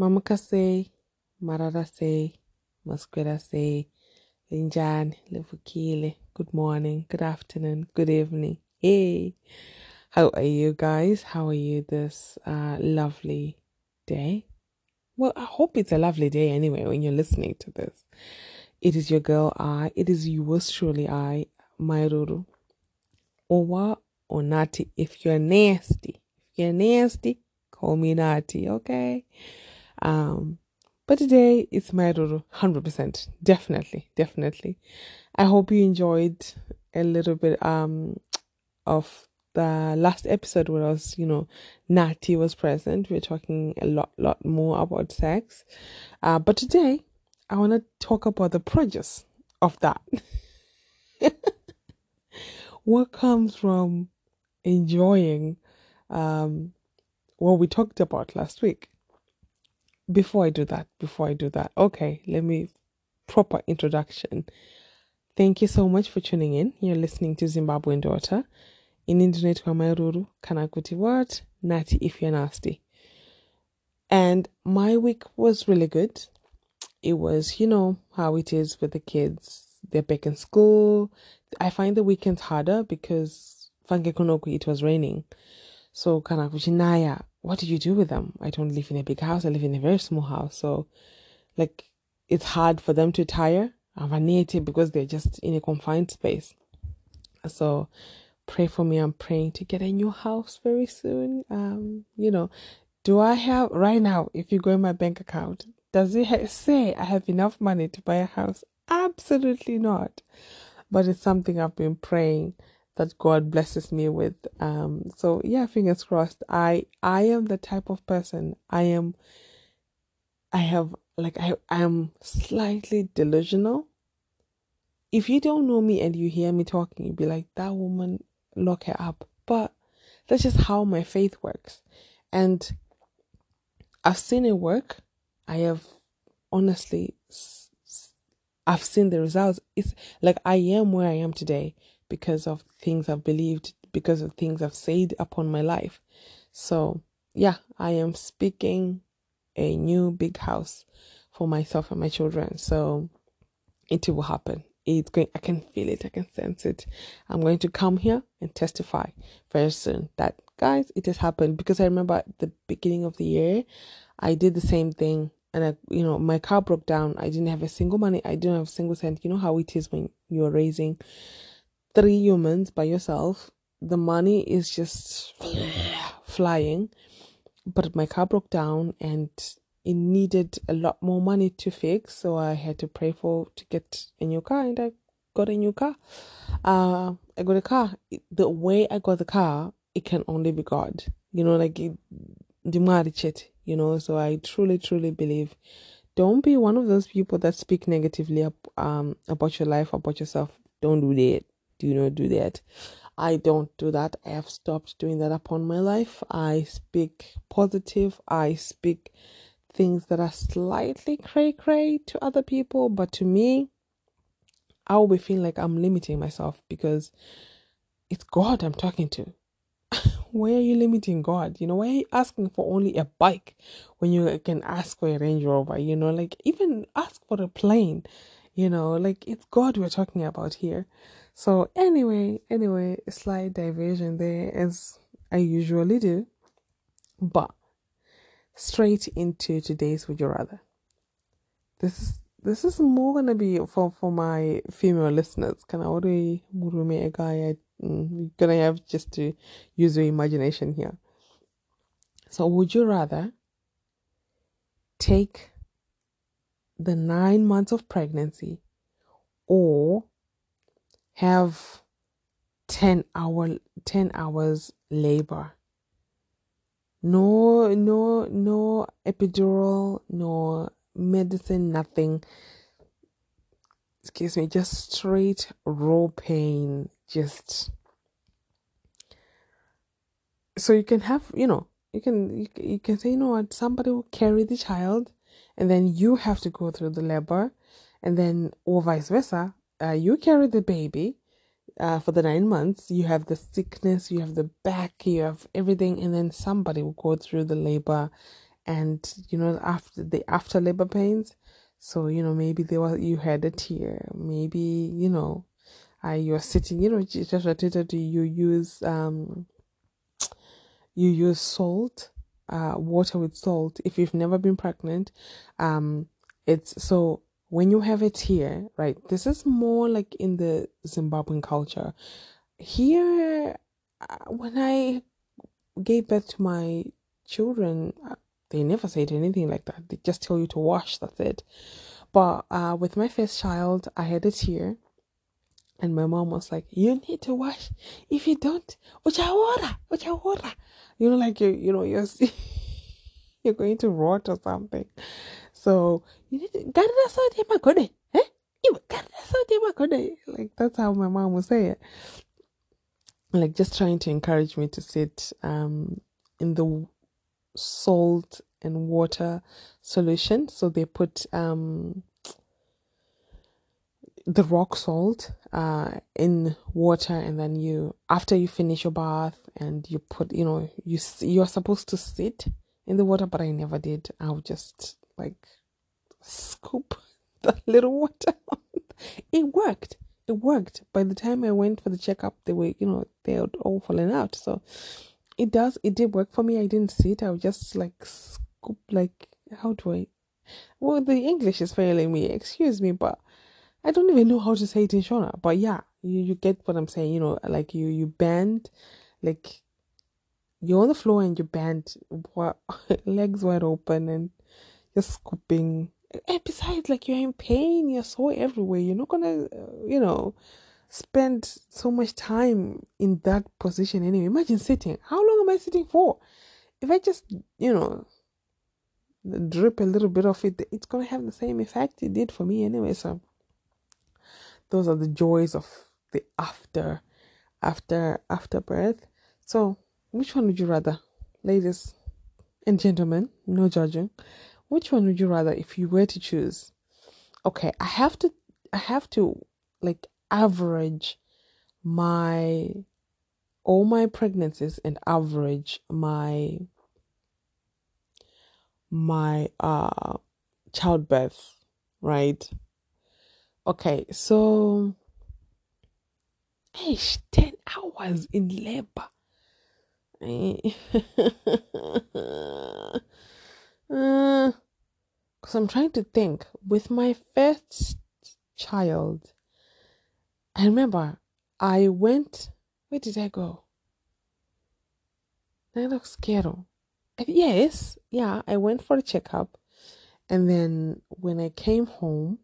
Mamaka say, Marara say, Masquera say, Linjan, Levukile, good morning, good afternoon, good evening. Hey, how are you guys? How are you this uh, lovely day? Well, I hope it's a lovely day anyway when you're listening to this. It is your girl, I. It is yours truly, I, Mairuru. Owa or Nati. If you're nasty, if you're nasty, call me Nati, okay? Um, but today it's Mairuru, 100%. Definitely, definitely. I hope you enjoyed a little bit um of the last episode where I was, you know, Nati was present. We are talking a lot, lot more about sex. Uh, but today, I want to talk about the produce of that. what comes from enjoying um, what we talked about last week? Before I do that, before I do that, okay, let me proper introduction. Thank you so much for tuning in. You're listening to Zimbabwean Daughter. In internet kwa mairuru kana kuti what? Nati if you're nasty. And my week was really good. It was you know how it is with the kids. They're back in school. I find the weekends harder because fangekonoku it was raining. So kana naya what do you do with them i don't live in a big house i live in a very small house so like it's hard for them to tire of a need because they're just in a confined space so pray for me. I'm praying to get a new house very soon. Um, you know, do I have right now? If you go in my bank account, does it ha- say I have enough money to buy a house? Absolutely not. But it's something I've been praying that God blesses me with. Um, so yeah, fingers crossed. I I am the type of person. I am. I have like I I am slightly delusional. If you don't know me and you hear me talking, you'd be like, that woman lock her up. But that's just how my faith works. And I've seen it work. I have honestly, I've seen the results. It's like I am where I am today because of things I've believed, because of things I've said upon my life. So, yeah, I am speaking a new big house for myself and my children. So, it will happen. It's going i can feel it. I can sense it. I'm going to come here and testify very soon that guys it has happened. Because i remember at the beginning of the year i did the same thing. And I, you know my car broke down. I didn't have a single money. I didn't have a single cent. You know how it is when you're raising three humans by yourself the money is just flying but my car broke down and it needed a lot more money to fix, so I had to pray for to get a new car, and I got a new car. Uh, I got a car. The way I got the car, it can only be God. You know, like the you know. So I truly, truly believe. Don't be one of those people that speak negatively um about your life, about yourself. Don't do that. Do not do that. I don't do that. I have stopped doing that upon my life. I speak positive. I speak things that are slightly cray cray to other people, but to me, I will be feeling like I'm limiting myself because it's God I'm talking to. why are you limiting God? You know, why are you asking for only a bike when you can ask for a Range Rover? You know, like even ask for a plane. You know, like it's God we're talking about here. So anyway, anyway, slight diversion there as I usually do. But straight into today's Would You Rather. This is this is more gonna be for for my female listeners. Can I already murume a guy? Mm, gonna have just to use your imagination here. So, would you rather take the nine months of pregnancy or have 10 hour 10 hours labor no, no, no epidural, no medicine, nothing. Excuse me, just straight raw pain. Just so you can have, you know, you can you, you can say, you know what, somebody will carry the child, and then you have to go through the labor, and then or vice versa. Uh, you carry the baby, uh, for the nine months, you have the sickness, you have the back, you have everything, and then somebody will go through the labor and you know after the after labor pains. So you know maybe there was you had a tear. Maybe you know uh, you're sitting you know just you use um you use salt uh water with salt? If you've never been pregnant um it's so when you have a tear right this is more like in the zimbabwean culture here uh, when i gave birth to my children uh, they never said anything like that. They just tell you to wash, that's it. But uh, with my first child, I had a tear. And my mom was like, You need to wash. If you don't, ucha water, ucha water. You know, like you you know, you're you're going to rot or something. So you need to eh? Like that's how my mom would say it. Like just trying to encourage me to sit um in the salt and water solution. So they put um, the rock salt uh, in water, and then you after you finish your bath and you put you know you you're supposed to sit in the water, but I never did. I would just like scoop the little water. it worked. It worked. By the time I went for the checkup, they were you know they had all fallen out. So it does it did work for me i didn't see it i was just like scoop like how do i well the english is failing me excuse me but i don't even know how to say it in shona but yeah you, you get what i'm saying you know like you you bend like you're on the floor and you bend what legs wide open and scooping and besides like you're in pain you're sore everywhere you're not gonna you know spend so much time in that position anyway. Imagine sitting. How long am I sitting for? If I just, you know, drip a little bit of it, it's gonna have the same effect it did for me anyway. So those are the joys of the after after after birth. So which one would you rather, ladies and gentlemen, no judging, which one would you rather if you were to choose? Okay, I have to I have to like average my all my pregnancies and average my my uh childbirth right? Okay so ish 10 hours in labor because i'm trying to think with my first child I remember I went, where did I go? Nailosquero. Yes, yeah, I went for a checkup. And then when I came home,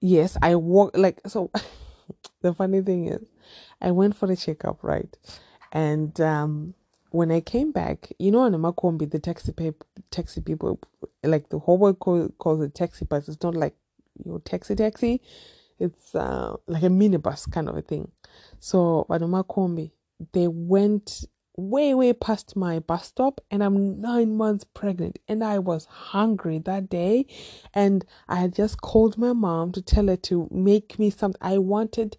yes, I walked, like, so the funny thing is, I went for a checkup, right? And um, when I came back, you know, on the Makombi, the taxi, pay, taxi people, like the whole world call, calls it taxi, but it's not like your taxi taxi. It's uh, like a minibus kind of a thing. So Badoma Kombi, they went way, way past my bus stop, and I'm nine months pregnant, and I was hungry that day, and I had just called my mom to tell her to make me something. I wanted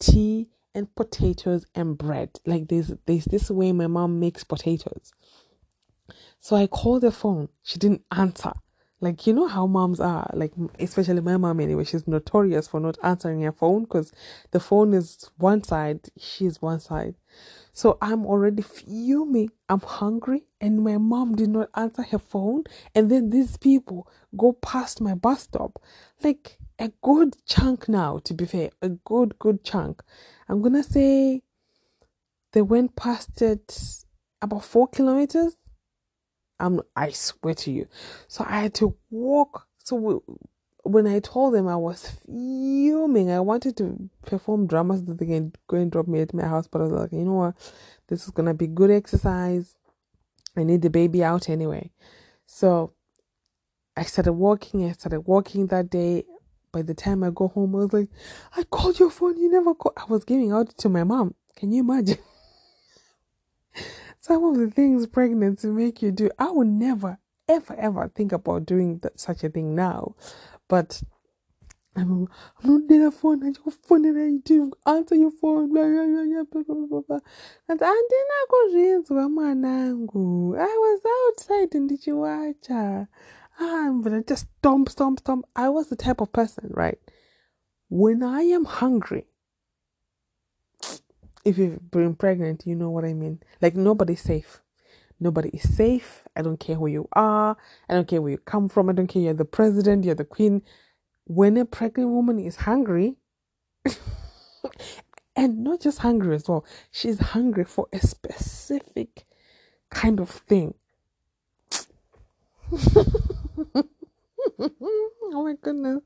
tea and potatoes and bread. Like there's there's this way my mom makes potatoes. So I called the phone. She didn't answer. Like, you know how moms are, like, especially my mom anyway, she's notorious for not answering her phone because the phone is one side, she's one side. So I'm already fuming. I'm hungry, and my mom did not answer her phone. And then these people go past my bus stop, like a good chunk now, to be fair, a good, good chunk. I'm gonna say they went past it about four kilometers I'm I swear to you. So I had to walk. So when I told them I was fuming, I wanted to perform dramas that they can go and drop me at my house. But I was like, you know what? This is gonna be good exercise. I need the baby out anyway. So I started walking. I started walking that day. By the time I go home, I was like, I called your phone. You never called. I was giving out to my mom. Can you imagine? some of the things pregnancy make you do, I would never, ever, ever think about doing that, such a thing now. But I'm, I'm not near the phone. I just phone and I do answer your phone. Blah, blah, blah, blah, blah, blah, blah. And andinakuzvinzwa mwanangu. I was outside ndichiwacha. Ah, but I just stomp, stomp, stomp. I was the type of person, right? When I am hungry, if you've been pregnant, you know what I mean. Like nobody's safe. Nobody is safe. I don't care who you are. I don't care where you come from. I don't care you're the president, you're the queen. When a pregnant woman is hungry, and not just hungry as well, she's hungry for a specific kind of thing. oh my goodness.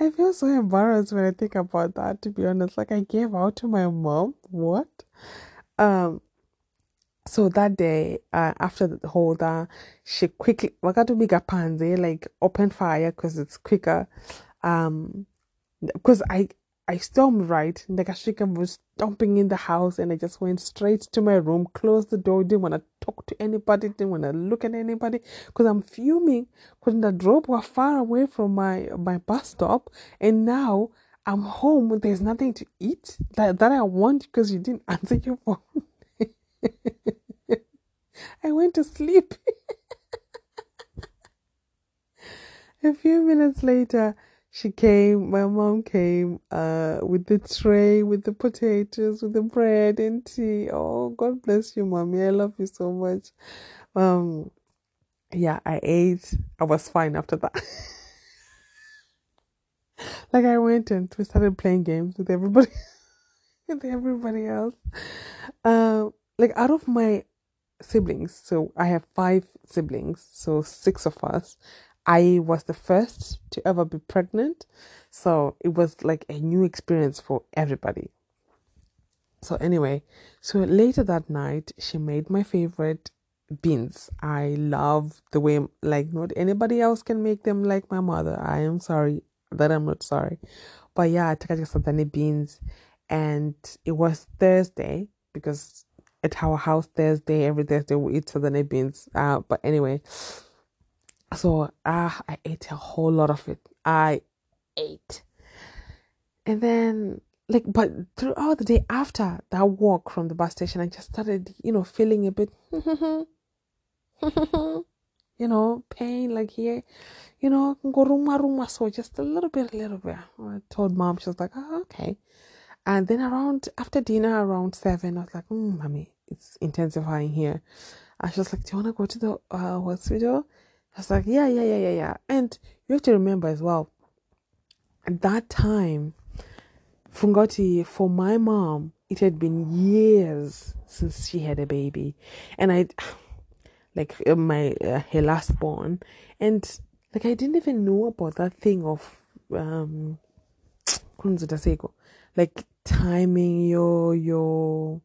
I feel so embarrassed when I think about that to be honest. Like I gave out to my mom. What? Um so that day, uh, after the whole that she quickly wakatubiga panze, like open fire because it's quicker. Um because I I stormed right. Nekashika was stomping in the house and I just went straight to my room, closed the door, didn't want to talk to anybody, didn't want to look at anybody because I'm fuming because the drop was far away from my, my bus stop and now I'm home. There's nothing to eat that, that I want because you didn't answer your phone. I went to sleep. A few minutes later, she came, my mom came uh, with the tray, with the potatoes, with the bread and tea. Oh, God bless you, mommy. I love you so much. Um, yeah, I ate. I was fine after that. like I went and we started playing games with everybody, with everybody else. Um, like out of my siblings, so I have five siblings, so six of us. I was the first to ever be pregnant. So it was like a new experience for everybody. So, anyway, so later that night, she made my favorite beans. I love the way, like, not anybody else can make them like my mother. I am sorry that I'm not sorry. But yeah, I took out Satani beans, and it was Thursday because at our house Thursday, every Thursday we eat Satani beans. Uh, but anyway, so ah, I ate a whole lot of it. I ate. And then like but throughout the day after that walk from the bus station I just started, you know, feeling a bit you know, pain like here, you know, go ruma so just a little bit, a little bit. I told mom, she was like, oh, okay. And then around after dinner, around seven, I was like, mm, mommy, it's intensifying here. I was like, Do you wanna go to the uh, hospital? I was like, yeah, yeah, yeah, yeah, yeah. And you have to remember as well, at that time, Fungoti, for my mom, it had been years since she had a baby. And I, like, uh, my, uh, her last born. And, like, I didn't even know about that thing of, um, like, timing your, your,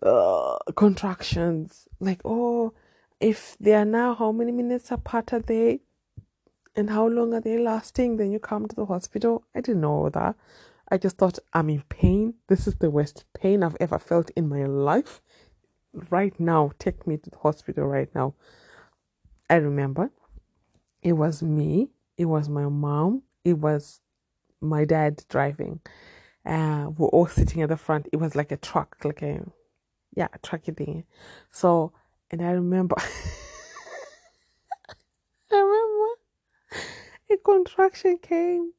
uh, contractions. Like, oh, if they are now how many minutes apart are they? And how long are they lasting? Then you come to the hospital. I didn't know that. I just thought i'm in pain. This is the worst pain i've ever felt in my life. Right now take me to the hospital right now. I remember it was me it was my mom it was my dad driving. Uh, we're all sitting at the front. It was like a truck like a yeah a trucky thing. So and I remember, I remember a contraction came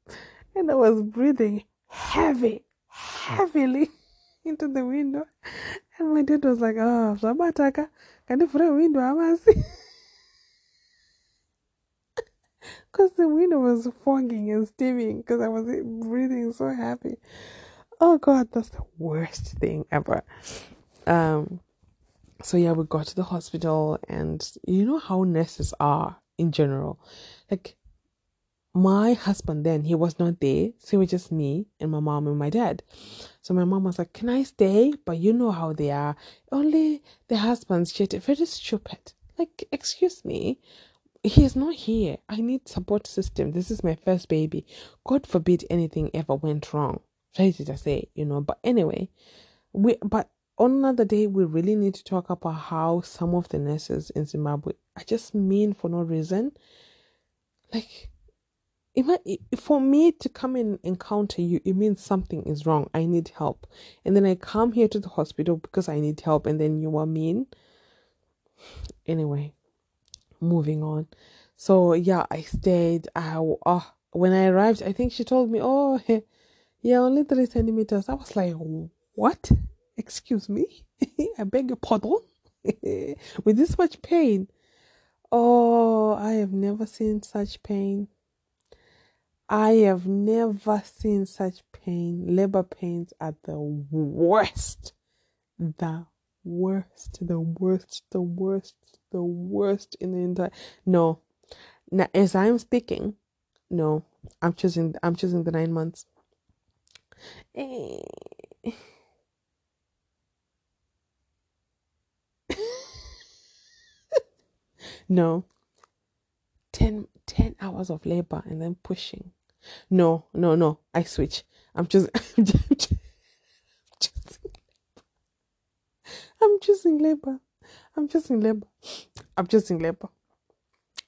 and I was breathing heavy, heavily into the window. And my dad was like, oh, Sabataka, can you a window? I see. Because the window was fogging and steaming because I was breathing so heavy. Oh God, that's the worst thing ever. Um, so yeah, we got to the hospital, and you know how nurses are in general. Like my husband then he was not there, so it was just me and my mom and my dad. So my mom was like, "Can I stay?" But you know how they are. Only the husbands get very stupid. Like, excuse me, he is not here. I need support system. This is my first baby. God forbid anything ever went wrong. Try to say, you know. But anyway, we but on another day, we really need to talk about how some of the nurses in Zimbabwe are just mean for no reason. Like, for me to come and encounter you, it means something is wrong. I need help. And then I come here to the hospital because I need help, and then you are mean. Anyway, moving on. So yeah, I stayed. I uh, when I arrived, I think she told me, "Oh, yeah, only three centimeters." I was like, "What? Excuse me? I beg your pardon." With this much pain. Oh, I have never seen such pain. I have never seen such pain. Labor pains are the worst. The worst, the worst, the worst, the worst in the entire. No, now as I'm speaking, no, I'm choosing. I'm choosing the nine months. Eh, no, 10, 10 hours of labor and then pushing. No, no, no. I switch. I'm just. I'm just, I'm choosing labor. I'm choosing labor. I'm choosing labor.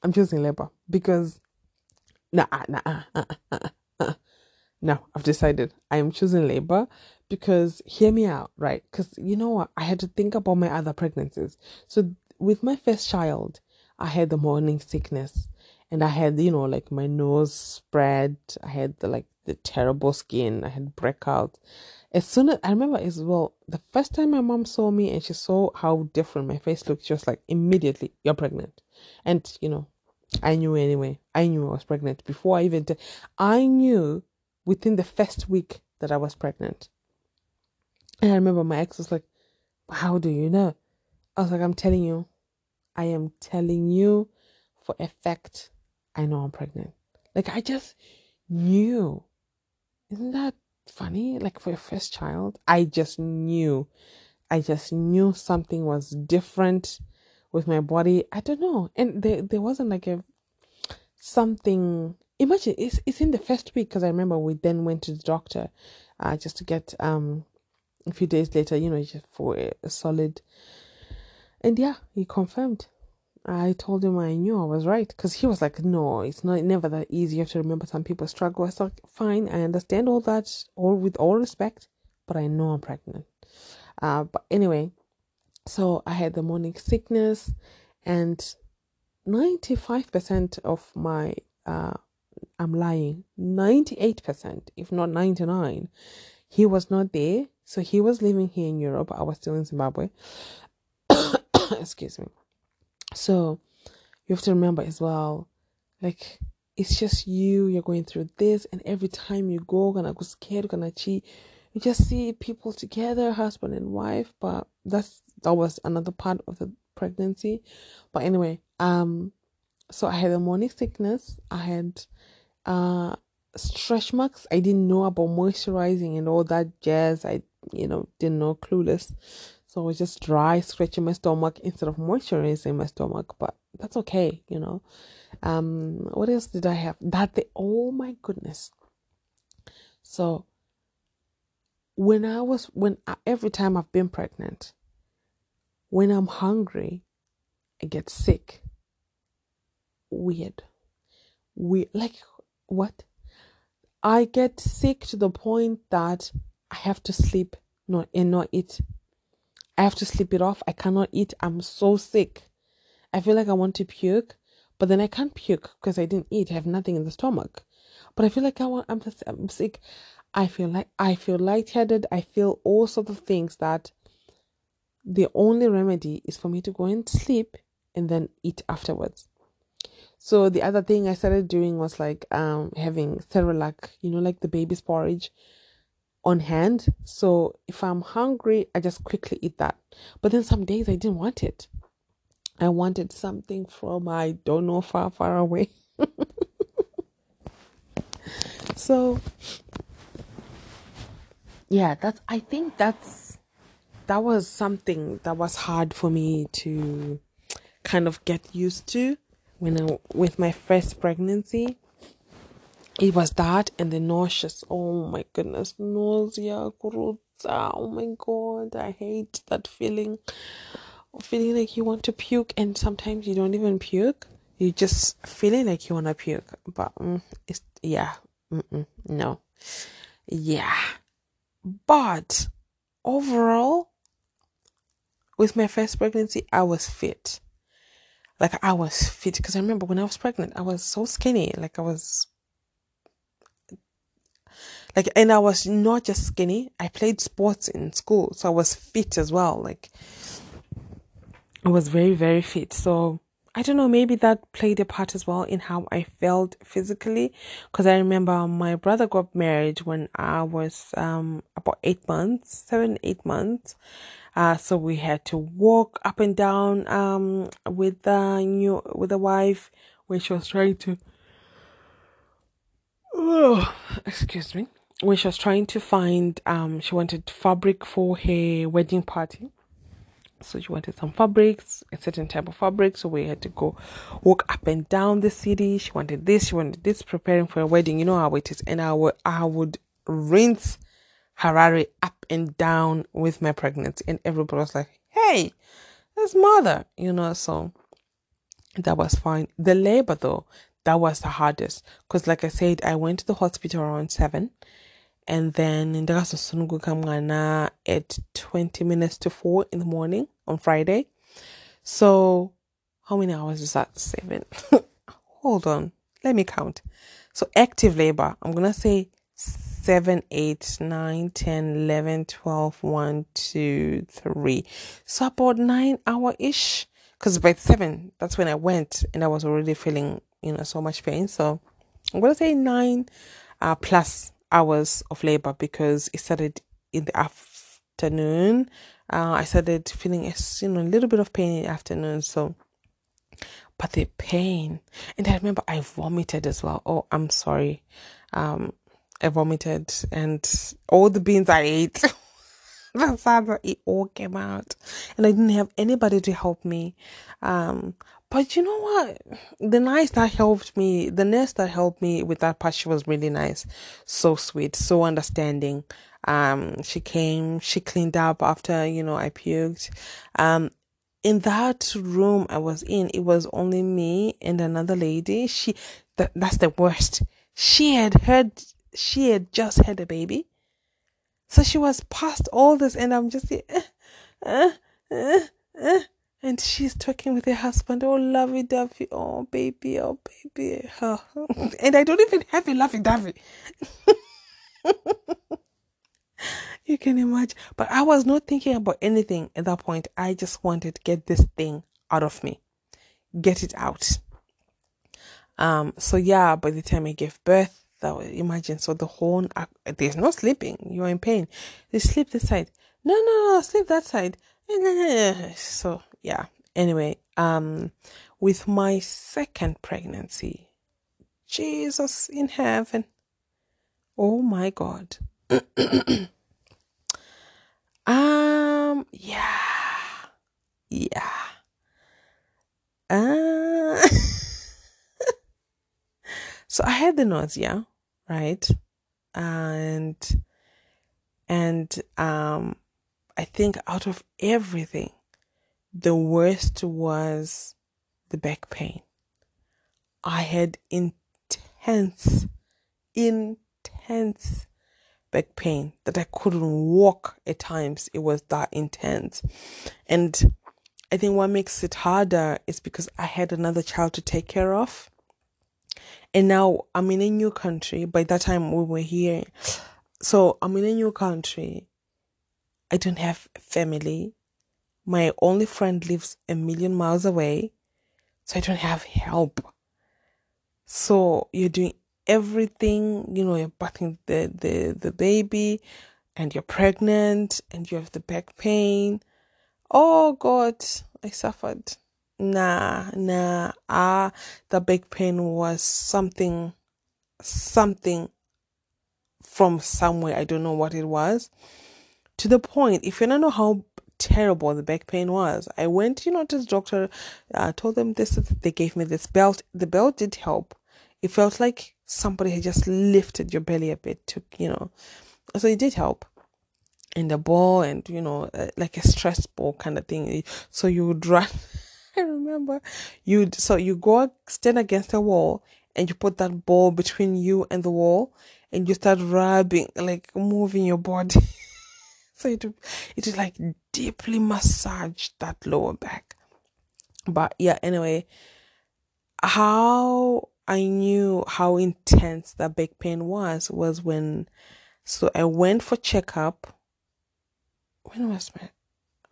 I'm choosing labor because nah, ah, nah, ah, ah, nah, nah, nah, nah. No, I've decided I am choosing labor because hear me out, right? Because you know what? I had to think about my other pregnancies. So with my first child, I had the morning sickness and I had, you know, like my nose spread. I had the like the terrible skin. I had breakouts. As soon as I remember as well, the first time my mom saw me and she saw how different my face looked, she was like, immediately, you're pregnant. And, you know, I knew anyway. I knew I was pregnant before I even, t- I knew within the first week that I was pregnant. And I remember my ex was like, How do you know? I was like, I'm telling you. I am telling you for effect, I know I'm pregnant. Like I just knew. Isn't that funny? Like for your first child, I just knew. I just knew something was different with my body. I don't know. And there there wasn't like a something imagine it's it's in the first week because I remember we then went to the doctor uh just to get um a few days later, you know, just for a, a solid and yeah, he confirmed I told him I knew I was right because he was like, "No, it's not never that easy. You have to remember some people struggle." I was like, "Fine, I understand all that, all with all respect, but I know I'm pregnant." Uh, but anyway, so I had the morning sickness, and ninety five percent of my uh, I'm lying, ninety eight percent, if not ninety nine, he was not there. So he was living here in Europe. I was still in Zimbabwe. Excuse me so you have to remember as well, like it's just you, you're going through this, and every time you go, gonna go scared, gonna cheat. You just see people together, husband and wife, but that's that was another part of the pregnancy. But anyway, um, so I had a morning sickness. I had uh stretch marks. I didn't know about moisturizing and all that jazz. I you know didn't know clueless. So I was just dry, scratching my stomach instead of moisturizing my stomach, but that's okay, you know. Um, what else did I have? That the oh my goodness. So when I was when I, every time I've been pregnant, when I'm hungry, I get sick. Weird. We like what? I get sick to the point that I have to sleep not and not eat I have to sleep it off. I cannot eat. I'm so sick. I feel like I want to puke, but then I can't puke because I didn't eat. I have nothing in the stomach. But I feel like I want. I'm, I'm sick. I feel like I feel lightheaded. I feel all sorts of things that the only remedy is for me to go and sleep and then eat afterwards. So the other thing I started doing was like um having Cerelac, you know, like the baby's porridge on hand. So if I'm hungry, I just quickly eat that. But then some days I didn't want it. I wanted something from I don't know far, far away. so yeah, that's I think that's that was something that was hard for me to kind of get used to when I with my first pregnancy it was that and the nauseous. Oh my goodness, nausea, Oh my god, I hate that feeling. Feeling like you want to puke, and sometimes you don't even puke. You just feeling like you wanna puke, but mm, it's yeah, Mm-mm, no, yeah. But overall, with my first pregnancy, I was fit. Like I was fit because I remember when I was pregnant, I was so skinny. Like I was like and I was not just skinny. I played sports in school, so I was fit as well. Like I was very very fit. So I don't know, maybe that played a part as well in how I felt physically. Because I remember my brother got married when I was um about eight months, seven, eight months. Uh, so we had to walk up and down um with the new with the wife when she was trying to. Oh, excuse me. When she was trying to find um, she wanted fabric for her wedding party so she wanted some fabrics, a certain type of fabric. So we had to go walk up and down the city. She wanted this, she wanted this, preparing for a wedding. You know how it is. And I would, I would rinse Harare up and down with my pregnancy. And everybody was like, hey, that's mother, you know. So that was fine. The labor, though, that was the hardest. Because, like I said, I went to the hospital around seven and then ndakazosununguka mwana at 20 minutes to 4 in the morning on friday. So how many hours is that? Seven. Hold on. Let me count. So active labor i'm gonna say 7 8 9 10 11 12 1 2 3 so about 9 hour ish because by 7 that's when i went and i was already feeling you know so much pain. So i'm gonna say 9 uh, plus hours of labor because it started in the afternoon. Uh, I started feeling a, you know a little bit of pain in the afternoon. So, but the pain, and I remember I vomited as well. Oh, I'm sorry. Um, I vomited, and all the beans I ate. That's how it all came out, and I didn't have anybody to help me. Um, but you know what? The nurse that helped me, the nurse that helped me with that part, she was really nice, so sweet, so understanding. Um, she came, she cleaned up after you know I puked. Um, in that room I was in, it was only me and another lady. She, that that's the worst. She had heard, she had just had a baby, so she was past all this, and I'm just. Uh, uh, uh, uh and she's talking with her husband, oh lovey dovey, oh baby, oh baby, oh. and I don't even have a lovey dovey. you can imagine, but I was not thinking about anything at that point. I just wanted to get this thing out of me, get it out. Um. So yeah, by the time I gave birth, that was, imagine. So the whole uh, there's no sleeping. You're in pain. They sleep this side. No, no, no, sleep that side. So yeah. Anyway, um, with my second pregnancy, Jesus in heaven. Oh my God. um, yeah, yeah. Uh, so I had the nausea, right? And and um, I think out of everything, the worst was the back pain. I had intense, intense back pain that I couldn't walk at times. It was that intense. And I think what makes it harder is because I had another child to take care of. And now I'm in a new country. By that time, we were here. So I'm in a new country. I don't have family. My only friend lives a million miles away, so I don't have help. So you're doing everything, you know, you're bathing the, the, the baby and you're pregnant and you have the back pain. Oh God, I suffered. Nah, nah, ah, the back pain was something, something from somewhere. I don't know what it was. To the point, if you don't know how terrible the back pain was. I went, you know, to the doctor, uh, told them this, they gave me this belt. The belt did help. It felt like somebody had just lifted your belly a bit, took, you know, so it did help. And the ball, and you know, uh, like a stress ball kind of thing. So you would run. I remember you. So you go stand against a wall, and you put that ball between you and the wall and you start rubbing, like moving your body. so it it is like deeply massage that lower back. But yeah, anyway, how I knew how intense that back pain was was when so I went for checkup. When was my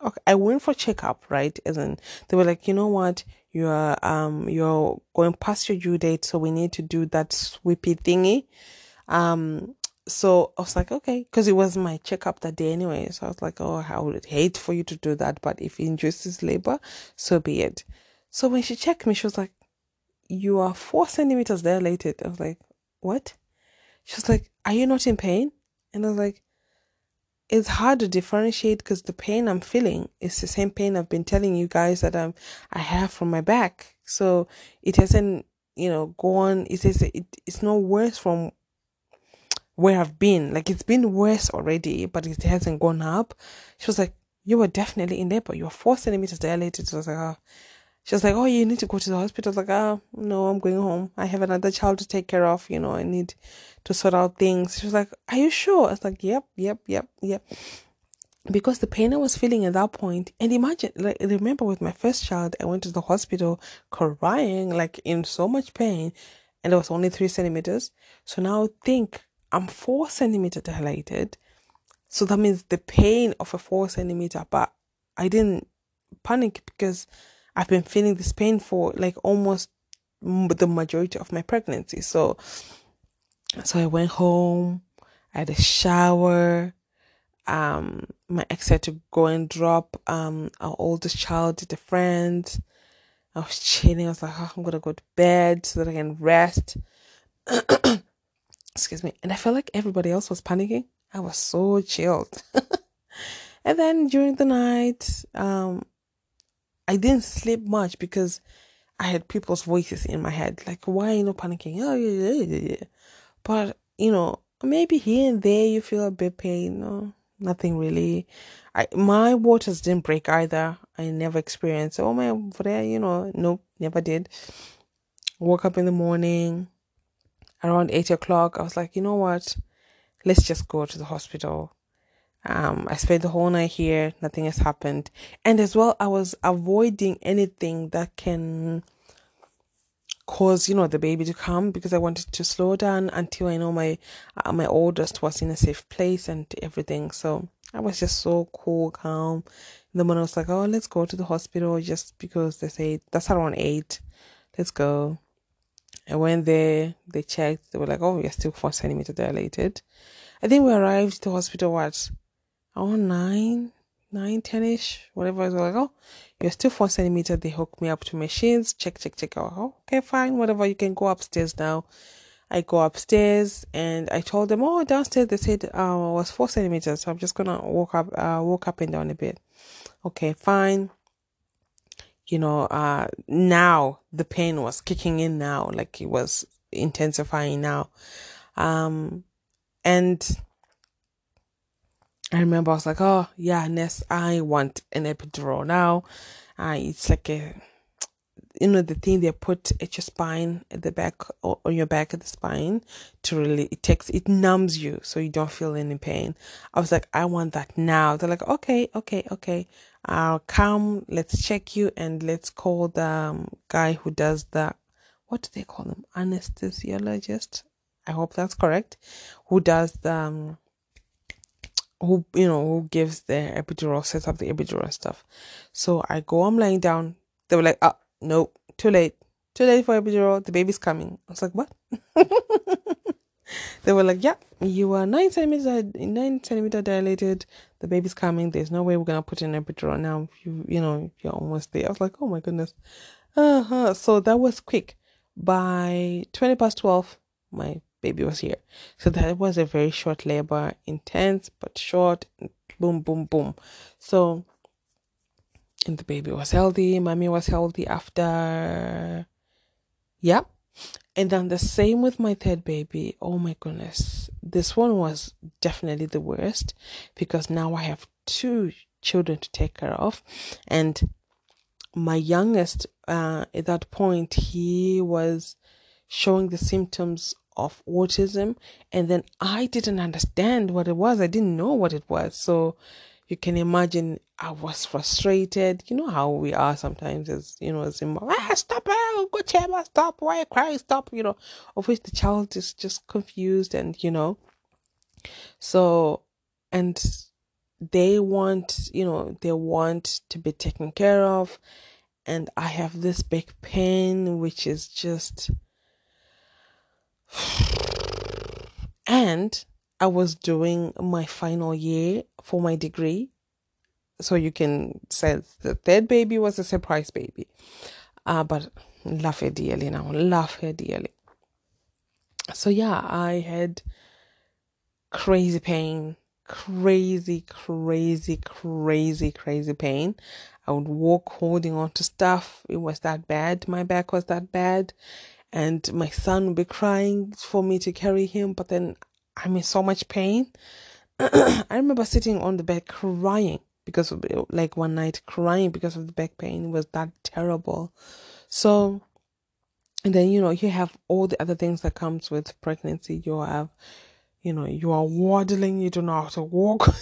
okay, I went for checkup, right? As in they were like, you know what, you're um you're going past your due date, so we need to do that sweepy thingy. Um so I was like, okay, because it was my checkup that day anyway. So I was like, oh, I would hate for you to do that, but if it induces labor, so be it. So when she checked me, she was like, you are four centimeters dilated. I was like, what? She was like, are you not in pain? And I was like, it's hard to differentiate because the pain I'm feeling is the same pain I've been telling you guys that I'm I have from my back. So it hasn't, you know, gone. It is it, it's no worse from where I've been. Like it's been worse already, but it hasn't gone up. She was like, "You were definitely in labor. You were four centimeters dilated." I was like, "Oh." She was like, "Oh, you need to go to the hospital." I was like, "Oh, no, I'm going home. I have another child to take care of. You know, I need to sort out things." She was like, "Are you sure?" I was like, "Yep, yep, yep, yep." Because the pain I was feeling at that point, and imagine, like, remember with my first child, I went to the hospital crying, like in so much pain, and it was only three centimeters. So now think I'm four centimeter dilated. So that means the pain of a four centimeter, but I didn't panic because I've been feeling this pain for like almost the majority of my pregnancy. So, so I went home, I had a shower. Um, my ex had to go and drop um our oldest child at a friend. I was chilling. I was like, oh, I'm gonna go to bed so that I can rest. excuse me. And i felt like everybody else was panicking. I was so chilled. And then during the night um i didn't sleep much because i had people's voices in my head. Like why are you not panicking? Oh yeah, yeah, yeah. but you know maybe here and there you feel a bit pain no nothing really. I my waters didn't break either. I never experienced oh my for you know nope never did. Woke up in the morning around eight o'clock, I was like, you know what? Let's just go to the hospital. Um, I spent the whole night here, nothing has happened. And as well, I was avoiding anything that can cause, you know, the baby to come because I wanted to slow down until I know my uh, my oldest was in a safe place and everything. So I was just so cool, calm. Then when I was like, oh, let's go to the hospital just because they say that's around eight. Let's go. I went there, they checked, they were like, oh, you're still four centimeter dilated. I think we arrived to the hospital, what, oh, nine, nine, ten ish, whatever. I was like, oh, you're still four centimeter. They hooked me up to machines, check, check, check. Oh, okay, fine, whatever. You can go upstairs now. I go upstairs and I told them, oh, downstairs they said uh, I was four centimeters, so I'm just gonna walk up, uh, walk up and down a bit. Okay, fine you know, uh, now the pain was kicking in now, like it was intensifying now. Um, and I remember I was like, oh, yeah, Ness, I want an epidural now. Uh, it's like a, you know, the thing they put at your spine, at the back, or on your back at the spine to really, it takes, it numbs you so you don't feel any pain. I was like, I want that now. They're like, okay, okay, okay. I'll come, let's check you, and let's call the um, guy who does the, what do they call them? Anesthesiologist. I hope that's correct. Who does the, um, who, you know, who gives the epidural, sets up the epidural stuff. So I go, I'm lying down. They were like, oh, no, too late. Too late for epidural. The baby's coming. I was like, what? they were like, yeah, you are nine centimeters, nine centimeter dilated. The baby's coming. There's no way we're gonna put in an epidural now. You, you know, you're almost there. I was like, oh my goodness. Uh-huh. So that was quick. By twenty past twelve, my baby was here. So that was a very short labor, intense but short. Boom, boom, boom. So, and the baby was healthy. Mommy was healthy after. Yeah, and then the same with my third baby. Oh my goodness. This one was definitely the worst because now I have two children to take care of. And my youngest, uh, at that point, he was showing the symptoms of autism and then I didn't understand what it was. I didn't know what it was. So you can imagine I was frustrated. You know how we are sometimes as you know, as in ah, stop oh, go chamber, stop, why you crying, stop, you know, of which the child is just confused and you know. So and they want, you know, they want to be taken care of and I have this big pain which is just and I was doing my final year for my degree. So you can say the third baby was a surprise baby. Uh, but love her dearly now, love her dearly. So yeah, I had crazy pain, crazy, crazy, crazy, crazy pain. I would walk holding on to stuff. It was that bad. My back was that bad and my son would be crying for me to carry him, but then I'm in so much pain. I remember sitting on the bed crying because of like one night crying because of the back pain was that terrible. So and then you know you have all the other things that comes with pregnancy. You have you know you are waddling, you don't know how to walk.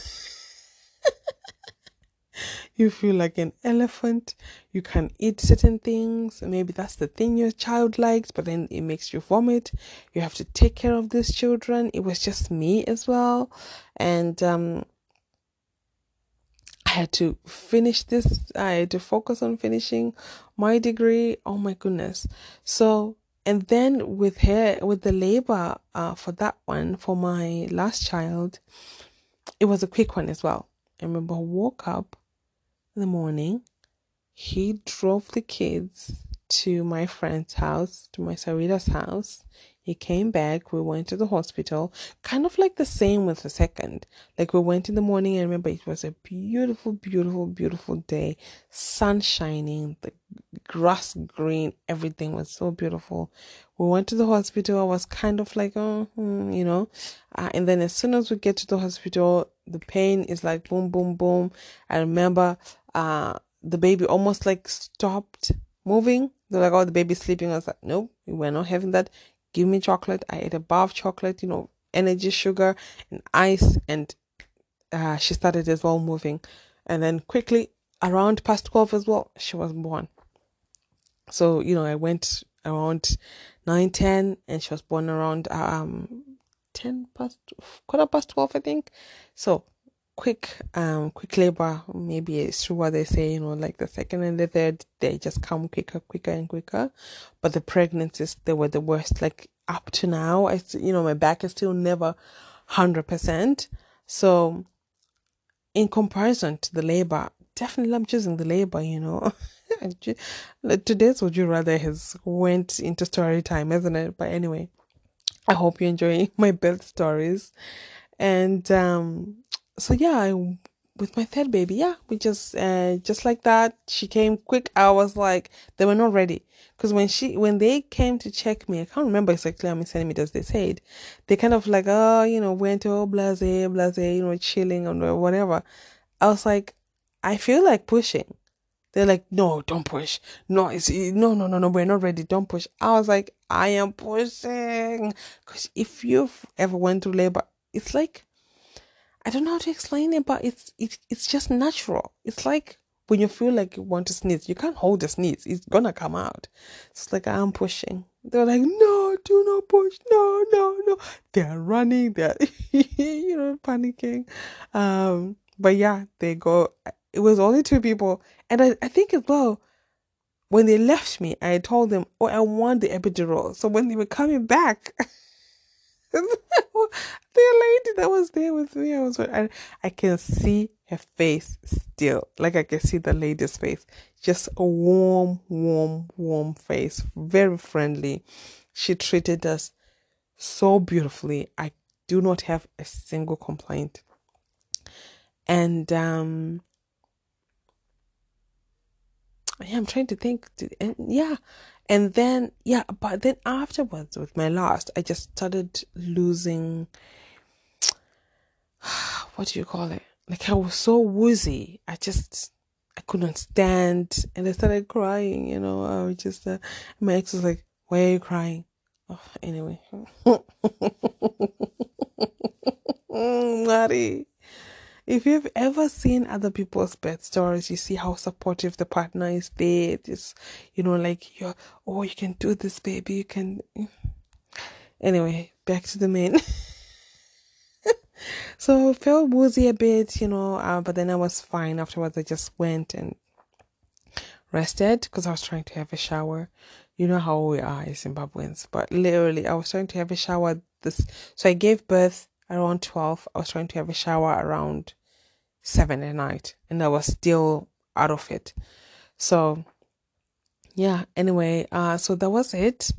you feel like an elephant. You can eat certain things. Maybe that's the thing your child likes, but then it makes you vomit. You have to take care of these children. It was just me as well. And um, had to finish this. I had to focus on finishing my degree. Oh my goodness. So, and then with her, with the labor uh, for that one, for my last child, it was a quick one as well. I remember I woke up in the morning, he drove the kids to my friend's house, to my Sarita's house. He came back. We went to the hospital. Kind of like the same with the second. Like we went in the morning. I remember it was a beautiful, beautiful, beautiful day. Sun shining, the grass green, everything was so beautiful. We went to the hospital. I was kind of like, oh, hmm, you know. Uh, and then as soon as we get to the hospital, the pain is like boom, boom, boom. I remember uh, the baby almost like stopped moving. They're like, oh, the baby's sleeping. I was like, nope, we're not having that. Give me chocolate. I ate a bar of chocolate, you know, energy, sugar, and ice. And uh, she started as well moving. And then quickly, around past 12 as well, she was born. So, you know, I went around 9, 10, and she was born around um 10 past, quarter past 12, I think. So, quick um quick labor maybe it's true what they say you know like the second and the third they just come quicker quicker and quicker. But the pregnancies they were the worst like up to now. I you know my back is still never 100% so in comparison to the labor definitely i'm choosing the labor you know. Today's would you rather has went into story time isn't it? But anyway i hope you enjoy my birth stories. And um so yeah, I, with my third baby, yeah, we just uh, just like that. She came quick. I was like, they were not ready because when she when they came to check me, I can't remember exactly how many centimeters they said. They kind of like, oh, you know, went oh blase blase, you know, chilling or whatever. I was like, I feel like pushing. They're like, no, don't push. No, it's no, no, no, no. We're not ready. Don't push. I was like, I am pushing because if you've ever went through labor, it's like I don't know how to explain it, but it's it's it's just natural. It's like when you feel like you want to sneeze, you can't hold the sneeze; it's gonna come out. It's like I'm pushing. They're like, no, do not push, no, no, no. They're running, they're you know panicking. Um, but yeah, they go. It was only two people, and I I think as well. When they left me, I told them, "Oh, I want the epidural." So when they were coming back. the lady that was there with me, I was I, I can see her face still. Like I can see the lady's face. Just a warm, warm, warm face. Very friendly. She treated us so beautifully. I do not have a single complaint. And um yeah, I'm trying to think. And yeah, and then yeah, but then afterwards with my last, I just started losing. What do you call it? Like I was so woozy. I just I couldn't stand, and I started crying. You know, I was just uh, my ex was like, "Why are you crying?" Oh, anyway. If you've ever seen other people's birth stories, you see how supportive the partner is there. This, you know, like you're, oh, you can do this, baby. You can. Anyway, back to the main. so I felt woozy a bit, you know, uh, but then I was fine afterwards. I just went and rested because I was trying to have a shower. You know how we are Zimbabweans, but literally, I was trying to have a shower. This, so I gave birth around 12. I was trying to have a shower around 7 at night and I was still out of it. So yeah, anyway, uh so that was it.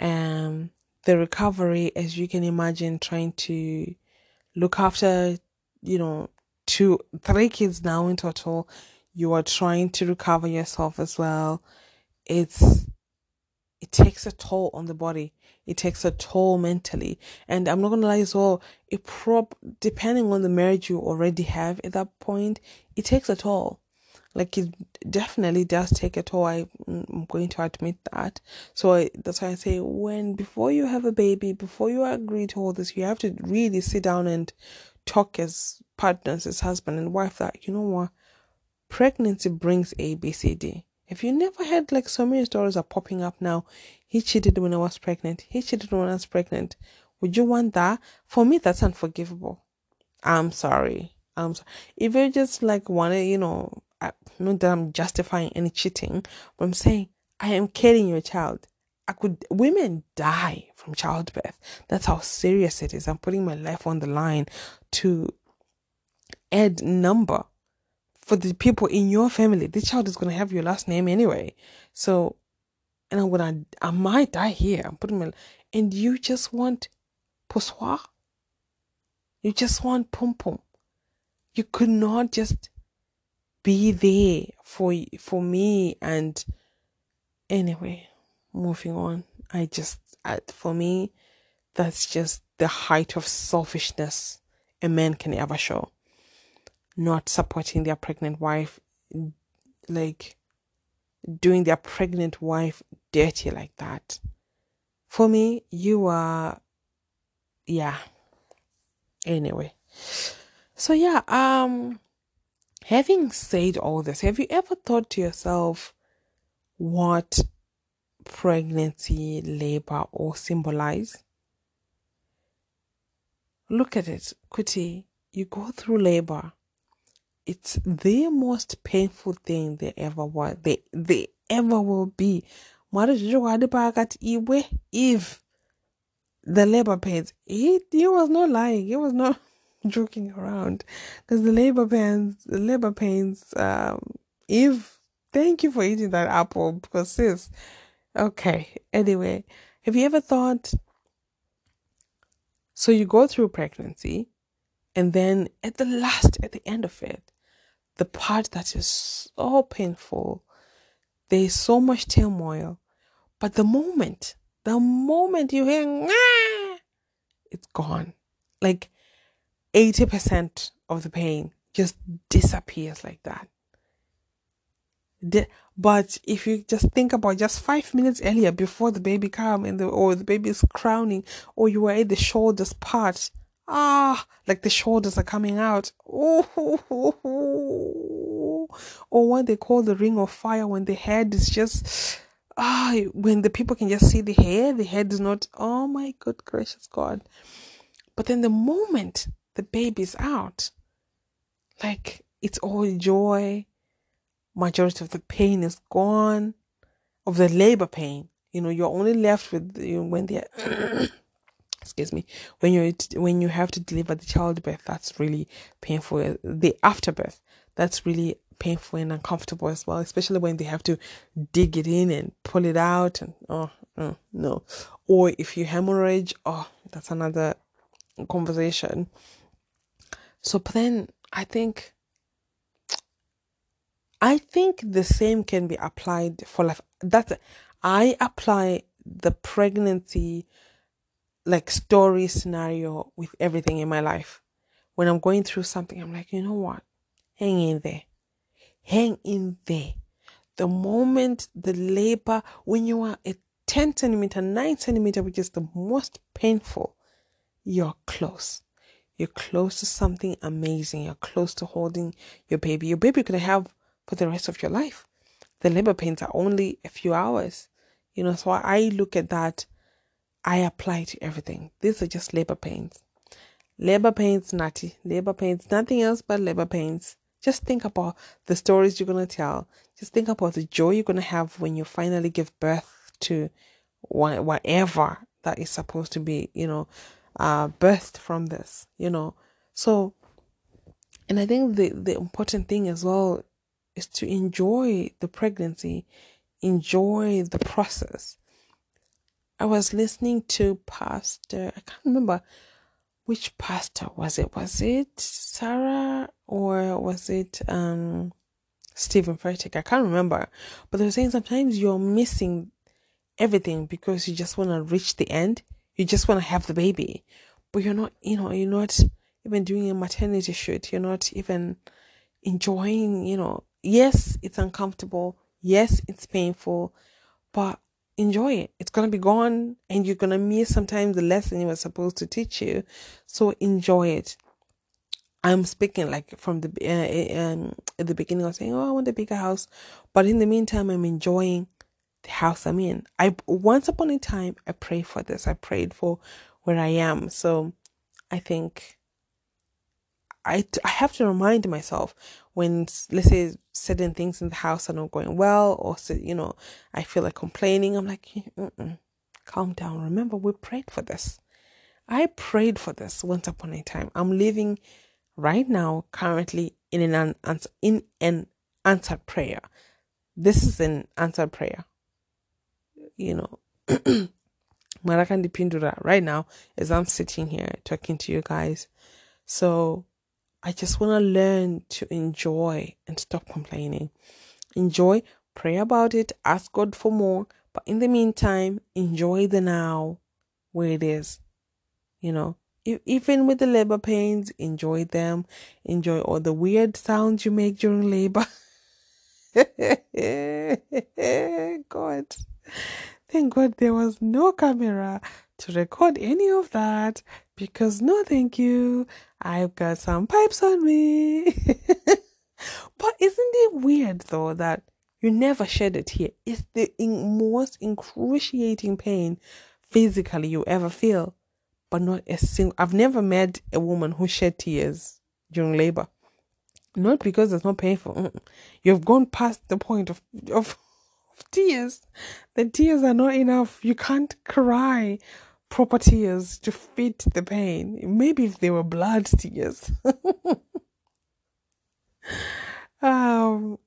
Um the recovery as you can imagine trying to look after, you know, two three kids now in total. You are trying to recover yourself as well. It's it takes a toll on the body. It takes a toll mentally. And I'm not gonna lie as well, it prob depending on the marriage you already have at that point, it takes a toll. Like it definitely does take a toll. I, I'm going to admit that. So I, that's why I say when before you have a baby, before you agree to all this, you have to really sit down and talk as partners, as husband and wife. That you know what, pregnancy brings A, B, C, D if you never had like so many stories are popping up now, he cheated when I was pregnant. He cheated when I was pregnant. Would you want that? For me, that's unforgivable. I'm sorry. I'm sorry. If you just like want to, you know, I, not that I'm justifying any cheating, but I'm saying I am carrying your child. I could women die from childbirth. That's how serious it is. I'm putting my life on the line to add number for the people in your family. This child is gonna have your last name anyway. So, and I'm gonna, I might die here. I'm putting my, and you just want poussoir. You just want pom pom. You could not just be there for for me. And anyway, moving on. I just, I, for me, that's just the height of selfishness a man can ever show not supporting their pregnant wife, like doing their pregnant wife dirty like that. For me, you are, yeah. Anyway, so yeah, um, having said all this, have you ever thought to yourself what pregnancy, labor all symbolize? Look at it, Kuti. You go through labor it's the most painful thing they ever was they they ever will be. If the labor pains he he was not lying he was not joking around. Because the labor pains the labor pains um if thank you for eating that apple because sis okay anyway have you ever thought so you go through pregnancy and then at the last at the end of it the part that is so painful. There is so much turmoil. But the moment, the moment you hear, Ngah! it's gone. Like 80% of the pain just disappears like that. But if you just think about just five minutes earlier before the baby come and the or the baby is crowning or you were at the shoulders part ah, like the shoulders are coming out. Oh, or what they call the ring of fire when the head is just ah, when the people can just see the hair, the head is not. Oh my good gracious God! But then the moment the baby's out, like it's all joy. Majority of the pain is gone, of the labor pain. You know, you're only left with you know, when they're excuse me when you when you have to deliver the childbirth that's really painful. The afterbirth that's really painful and uncomfortable as well especially when they have to dig it in and pull it out and oh, oh no. Or if you hemorrhage oh that's another conversation. So but then i think i think the same can be applied for life. That i apply the pregnancy like story scenario with everything in my life. When I'm going through something, I'm like, you know what? Hang in there. Hang in there. The moment the labor, when you are a 10 centimeter, 9 centimeter, which is the most painful, you're close. You're close to something amazing. You're close to holding your baby. Your baby could have for the rest of your life. The labor pains are only a few hours. You know, so I look at that, I apply to everything. These are just labor pains. Labor pains, natty. Labor pains, nothing else but labor pains. Just think about the stories you're going to tell. Just think about the joy you're going to have when you finally give birth to whatever that is supposed to be, you know, uh, birthed from this, you know. So, and I think the, the important thing as well is to enjoy the pregnancy, enjoy the process. I was listening to Pastor, I can't remember which pastor was it? Was it Sarah or was it um Stephen Furtick? I can't remember. But they were saying sometimes you're missing everything because you just want to reach the end. You just want to have the baby. But you're not, you know, you're not even doing a maternity shoot. You're not even enjoying, you know, yes, it's uncomfortable. Yes, it's painful, but enjoy it. It's going to be gone and you're going to miss sometimes the lesson you were supposed to teach you. So enjoy it. I'm speaking like from the uh, um, at the beginning. of saying, "Oh, I want a bigger house," but in the meantime, I'm enjoying the house I'm in. I once upon a time I prayed for this. I prayed for where I am. So I think I, I have to remind myself when, let's say, certain things in the house are not going well, or, you know, I feel like complaining. I'm like, mm, mm, mm, calm down. Remember, we prayed for this. I prayed for this once upon a time. I'm living right now, currently, in an, answer, in an answered prayer. This is an answered prayer. You know, Marakan Dipindura right now as I'm sitting here talking to you guys. So I just want to learn to enjoy and stop complaining. Enjoy, pray about it, ask God for more, but in the meantime, enjoy the now where it is. You know, even with the labor pains, enjoy them. Enjoy all the weird sounds you make during labor. God. Thank God there was no camera to record any of that because no thank you. I've got some pipes on me. but isn't it weird though that you never shed a tear? It's the in- most excruciating pain physically you ever feel, but not a single. I've never met a woman who shed tears during labor. Not because it's not painful. You've gone past the point of, of tears. The tears are not enough. You can't cry proper tears to fit the pain. Maybe if they were blood tears. um,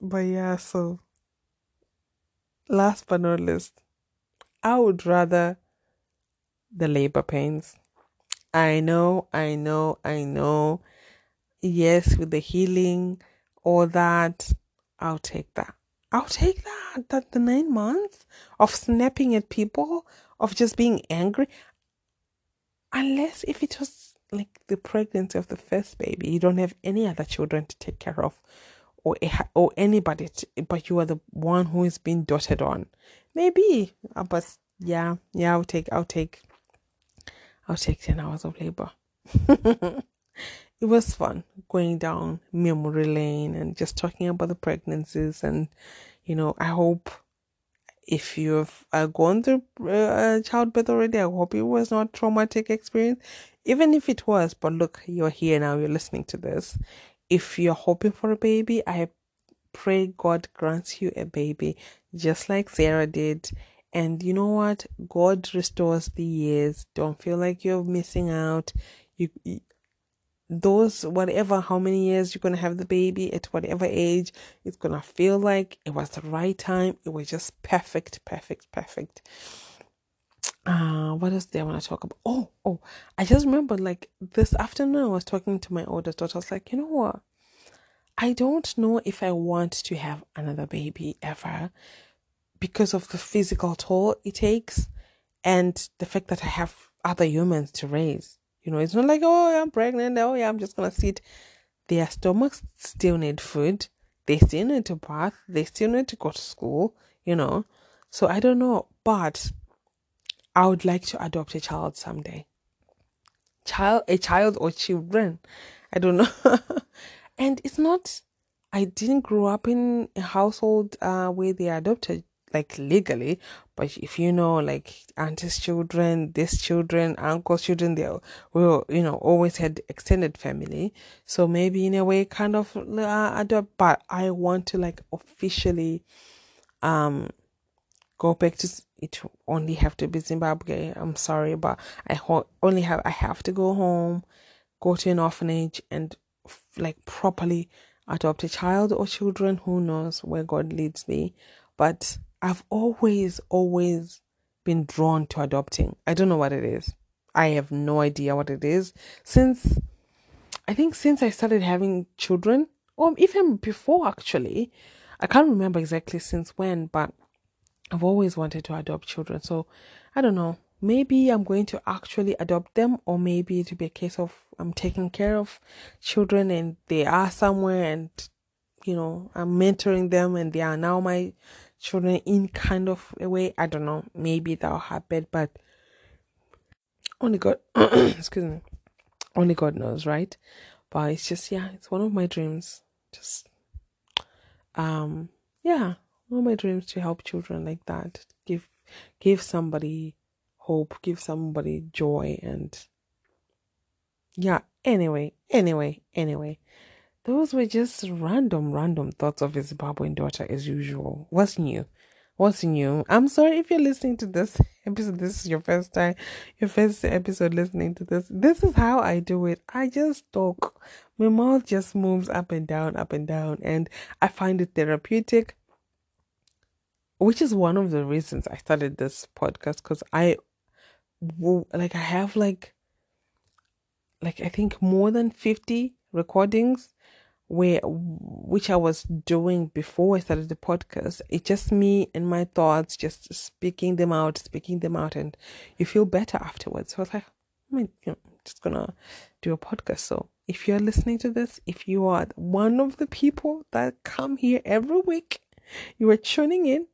but yeah, so last but not least, I would rather the labor pains. I know, I know, I know. Yes, with the healing, all that, I'll take that. I'll take that. That the nine months of snapping at people of just being angry. Unless if it was like the pregnancy of the first baby, you don't have any other children to take care of, or or anybody, to, but you are the one who is being doted on. Maybe, uh, but yeah, yeah, I'll take, I'll take, I'll take ten hours of labor. it was fun going down memory lane and just talking about the pregnancies and you know i hope if you've uh, gone through uh, childbirth already, I hope it was not traumatic experience. Even if it was, but look, you're here now, you're listening to this. If you're hoping for a baby, I pray God grants you a baby, just like Sarah did. And you know what? God restores the years. Don't feel like you're missing out. You, those whatever how many years you're to have the baby at whatever age it's to feel like it was the right time. It was just perfect perfect perfect. Uh what else do i want to talk about? Oh oh i just remember like this afternoon i was talking to my oldest daughter. I was like you know what? I don't know if i want to have another baby ever because of the physical toll it takes and the fact that i have other humans to raise you know, it's not like, oh, I'm pregnant. Oh, yeah, I'm just going to sit. Their stomachs still need food. They still need to bath. They still need to go to school, you know. So I don't know, but I would like to adopt a child someday. Child, a child or children. I don't know. and it's not, I didn't grow up in a household uh, where they adopted like legally, but if you know, like auntie's children, this children, uncle's children, they will, you know, always had extended family. So maybe in a way, kind of uh, adopt, but I want to like officially, um, go back to it only have to be Zimbabwe. I'm sorry, but I ho- only have I have to go home, go to an orphanage, and like properly adopt a child or children. Who knows where God leads me, but I've always, always been drawn to adopting. I don't know what it is. I have no idea what it is. Since I think since I started having children, or even before actually, I can't remember exactly since when, but I've always wanted to adopt children. So I don't know. Maybe I'm going to actually adopt them, or maybe it'll be a case of I'm taking care of children and they are somewhere and you know, I'm mentoring them and they are now my children in kind of a way. I don't know. Maybe that'll happen, but only God, excuse me, only God knows, right? But it's just, yeah, it's one of my dreams. Just, um, yeah, one of my dreams to help children like that. Give, give somebody hope, give somebody joy, and yeah. Anyway, anyway, anyway. Those were just random, random thoughts of a Zimbabwean daughter as usual. What's new? What's new? I'm sorry if you're listening to this episode. This is your first time, your first episode listening to this. This is how I do it. I just talk. My mouth just moves up and down, up and down, and I find it therapeutic. Which is one of the reasons I started this podcast because I, like, I have like, like I think more than fifty recordings where which I was doing before I started the podcast. It's just me and my thoughts, just speaking them out, speaking them out, and you feel better afterwards. So I was like, I mean, you know, I'm just gonna do a podcast. So if you're listening to this, if you are one of the people that come here every week, you are tuning in.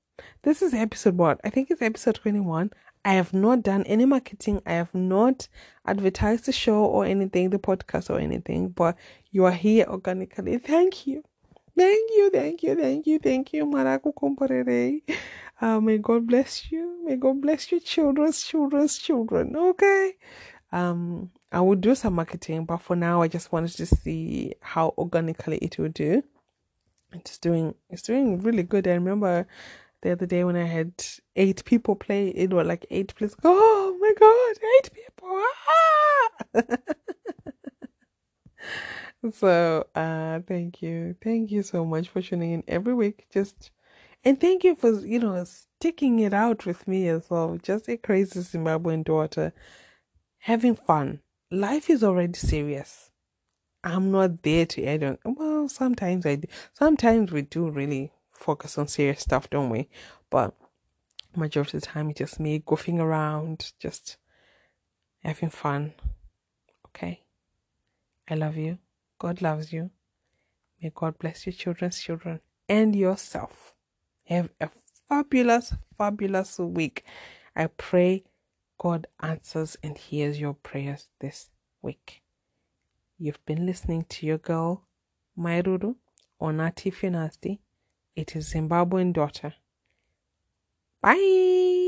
This is episode what? I think it's episode 21. I have not done any marketing. I have not advertised the show or anything, the podcast or anything, but you are here organically. Thank you. Thank you, thank you, thank you, thank you, Maraku. Uh, may God bless you. May God bless your children's children's children. Okay. Um, I will do some marketing, but for now, I just wanted to see how organically it will do. It's doing, it's doing really good. I remember the other day when I had eight people play, it was like eight plays. Oh my god, eight people! Ah! so, uh, thank you, thank you so much for tuning in every week. Just and thank you for you know sticking it out with me as well. Just a crazy Zimbabwean daughter, having fun. Life is already serious. I'm not there to I don't well sometimes I do. sometimes we do really focus on serious stuff, don't we? But majority of the time, it's just me goofing around, just having fun. Okay? I love you. God loves you. May God bless your children's children and yourself. Have a fabulous, fabulous week. I pray God answers and hears your prayers this week. You've been listening to your girl, Mairuru, on Natif Nasty. It is Zimbabwean daughter. Bye.